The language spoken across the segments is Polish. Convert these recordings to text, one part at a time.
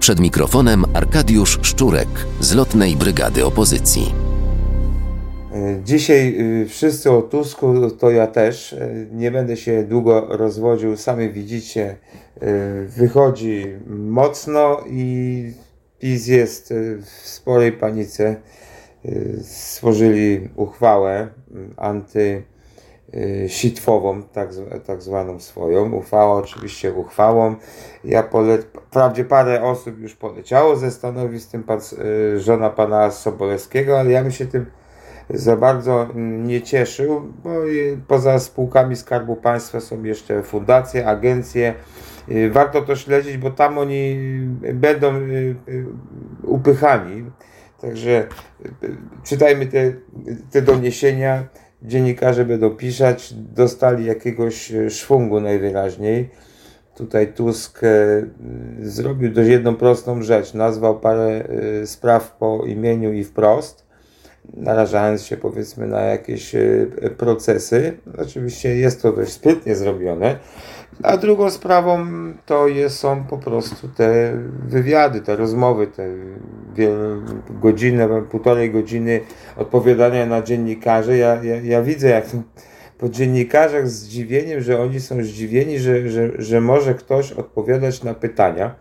Przed mikrofonem Arkadiusz Szczurek z lotnej brygady opozycji. Dzisiaj y, wszyscy o Tusku, to ja też. Y, nie będę się długo rozwodził. Sami widzicie, wychodzi mocno i PiS jest w sporej panice. Stworzyli uchwałę anty sitwową, tak, tak zwaną swoją. Uchwała oczywiście uchwałą. Ja pole, wprawdzie parę osób już poleciało ze stanowisk, tym pan, y, żona pana Sobolewskiego, ale ja bym się tym za bardzo nie cieszył, bo poza spółkami Skarbu Państwa są jeszcze fundacje, agencje. Y, warto to śledzić, bo tam oni będą upychani. Także czytajmy te, te doniesienia dziennikarze będą pisać, dostali jakiegoś e, szwungu najwyraźniej. Tutaj Tusk e, zrobił dość jedną prostą rzecz. Nazwał parę e, spraw po imieniu i wprost, narażając się powiedzmy na jakieś procesy. Oczywiście jest to dość sprytnie zrobione. A drugą sprawą to jest, są po prostu te wywiady, te rozmowy, te godzinne, półtorej godziny odpowiadania na dziennikarzy. Ja, ja, ja widzę, jak po dziennikarzach z zdziwieniem, że oni są zdziwieni, że, że, że może ktoś odpowiadać na pytania.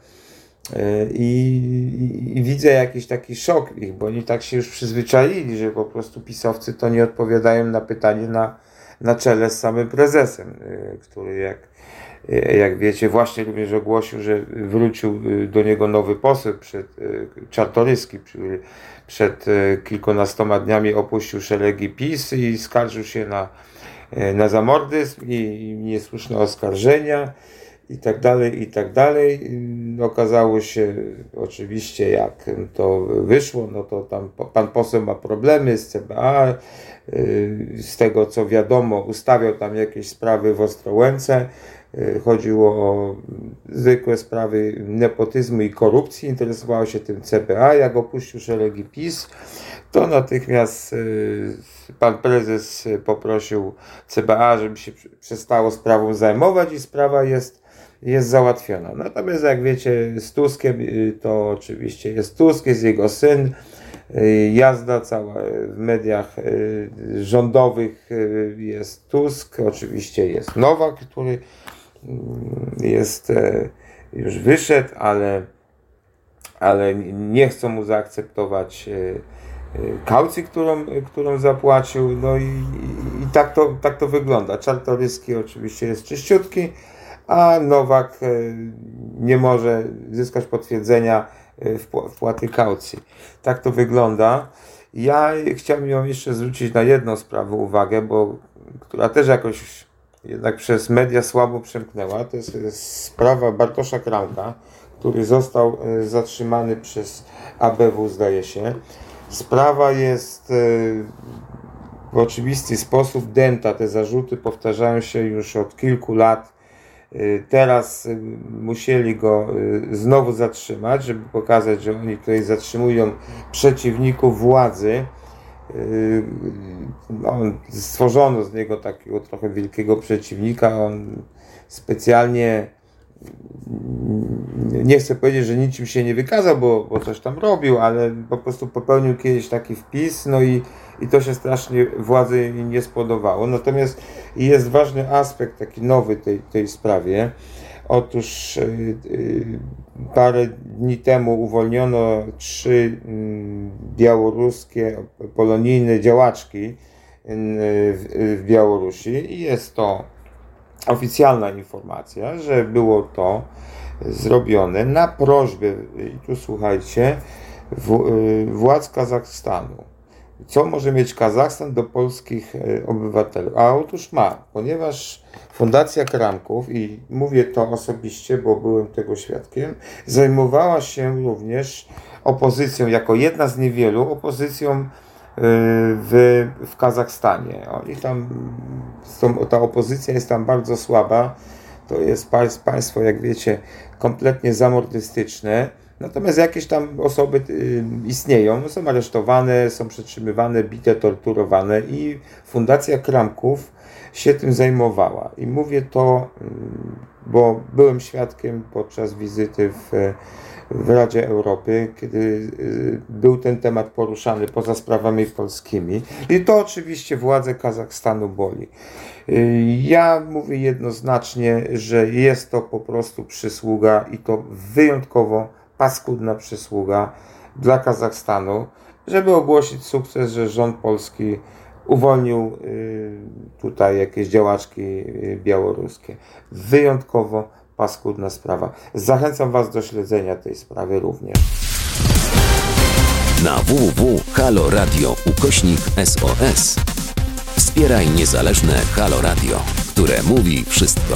E, I, i, I, widzę jakiś taki szok ich, bo oni tak się już przyzwyczaili, że po prostu pisowcy to nie odpowiadają na pytanie na, na czele z samym prezesem, e, który jak jak wiecie, właśnie również ogłosił, że wrócił e, do niego nowy poseł przed e, Czartoryski, który przed kilkunastoma dniami opuścił szeregi PiS i skarżył się na, na zamordyzm i niesłuszne oskarżenia i tak dalej, i tak dalej. Okazało się oczywiście, jak to wyszło, no to tam pan poseł ma problemy z CBA, z tego co wiadomo, ustawiał tam jakieś sprawy w Ostrołęce, E, chodziło o zwykłe sprawy nepotyzmu i korupcji. Interesowało się tym CBA. Jak opuścił szeregi PiS, to natychmiast e, pan prezes poprosił CBA, żeby się przestało sprawą zajmować i sprawa jest, jest załatwiona. Natomiast jak wiecie, z Tuskiem e, to oczywiście jest Tusk, jest jego syn. Jazda cała w mediach rządowych jest Tusk, oczywiście jest Nowak, który jest, e, już wyszedł, ale, ale nie chcą mu zaakceptować e, e, kaucji, którą, którą zapłacił. No i, i, tak, to, tak to wygląda. Czartoryski oczywiście jest czyściutki, a Nowak nie może zyskać potwierdzenia wpłaty kaucji. Tak to wygląda. Ja chciałbym jeszcze zwrócić na jedną sprawę uwagę, bo która też jakoś jednak przez media słabo przemknęła. To jest sprawa Bartosza Kramka, który został e, zatrzymany przez ABW, zdaje się. Sprawa jest e, w oczywisty sposób dęta. Te zarzuty powtarzają się już od kilku lat. E, teraz musieli go znowu zatrzymać, żeby pokazać, że oni tutaj zatrzymują przeciwników władzy no, stworzono z niego takiego trochę wielkiego przeciwnika. On specjalnie nie chcę powiedzieć, że niczym się nie wykazał, bo, bo coś tam robił, ale po prostu popełnił kiedyś taki wpis, no i, i to się strasznie władzy nie spodobało. Natomiast jest ważny aspekt taki nowy tej, tej sprawie. Otóż y, y, parę dni temu uwolniono trzy mm, białoruskie, polonijne działaczki y, w Białorusi i jest to oficjalna informacja, że było to zrobione na prośbę, i tu słuchajcie, władz Kazachstanu. Co może mieć Kazachstan do polskich obywateli? A otóż ma, ponieważ Fundacja Kramków, i mówię to osobiście, bo byłem tego świadkiem, zajmowała się również opozycją, jako jedna z niewielu, opozycją y, w, w Kazachstanie. Oni tam, ta opozycja jest tam bardzo słaba. To jest państwo, jak wiecie, kompletnie zamordystyczne. Natomiast jakieś tam osoby y, istnieją, są aresztowane, są przetrzymywane, bite, torturowane i Fundacja Kramków się tym zajmowała. I mówię to, y, bo byłem świadkiem podczas wizyty w, w Radzie Europy, kiedy y, był ten temat poruszany poza sprawami polskimi. I to oczywiście władze Kazachstanu boli. Ja mówię jednoznacznie, że jest to po prostu przysługa i to wyjątkowo paskudna przysługa dla Kazachstanu, żeby ogłosić sukces, że rząd polski uwolnił y, tutaj jakieś działaczki y, białoruskie. Wyjątkowo paskudna sprawa. Zachęcam Was do śledzenia tej sprawy również. Na www.haloradio ukośnik SOS wspieraj niezależne Halo Radio, które mówi wszystko